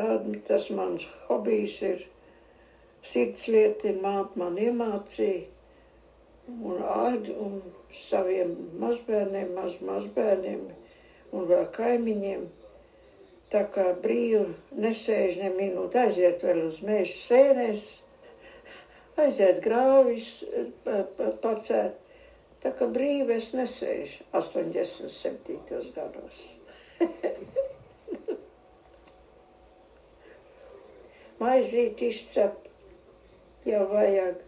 jā, tas mans hobijs ir sirdslieti, māte man iemācīja. Un, ād, un saviem mazbērniem, maz mazbērniem un vēl kaimiņiem. Tā kā brīvi nesēž ne minūti, aiziet vēl uz meža sēnēs, aiziet grāvis, pacēt. Tā kā brīvi es nesēžu 87. gados. Maizīt izcep, jau vajag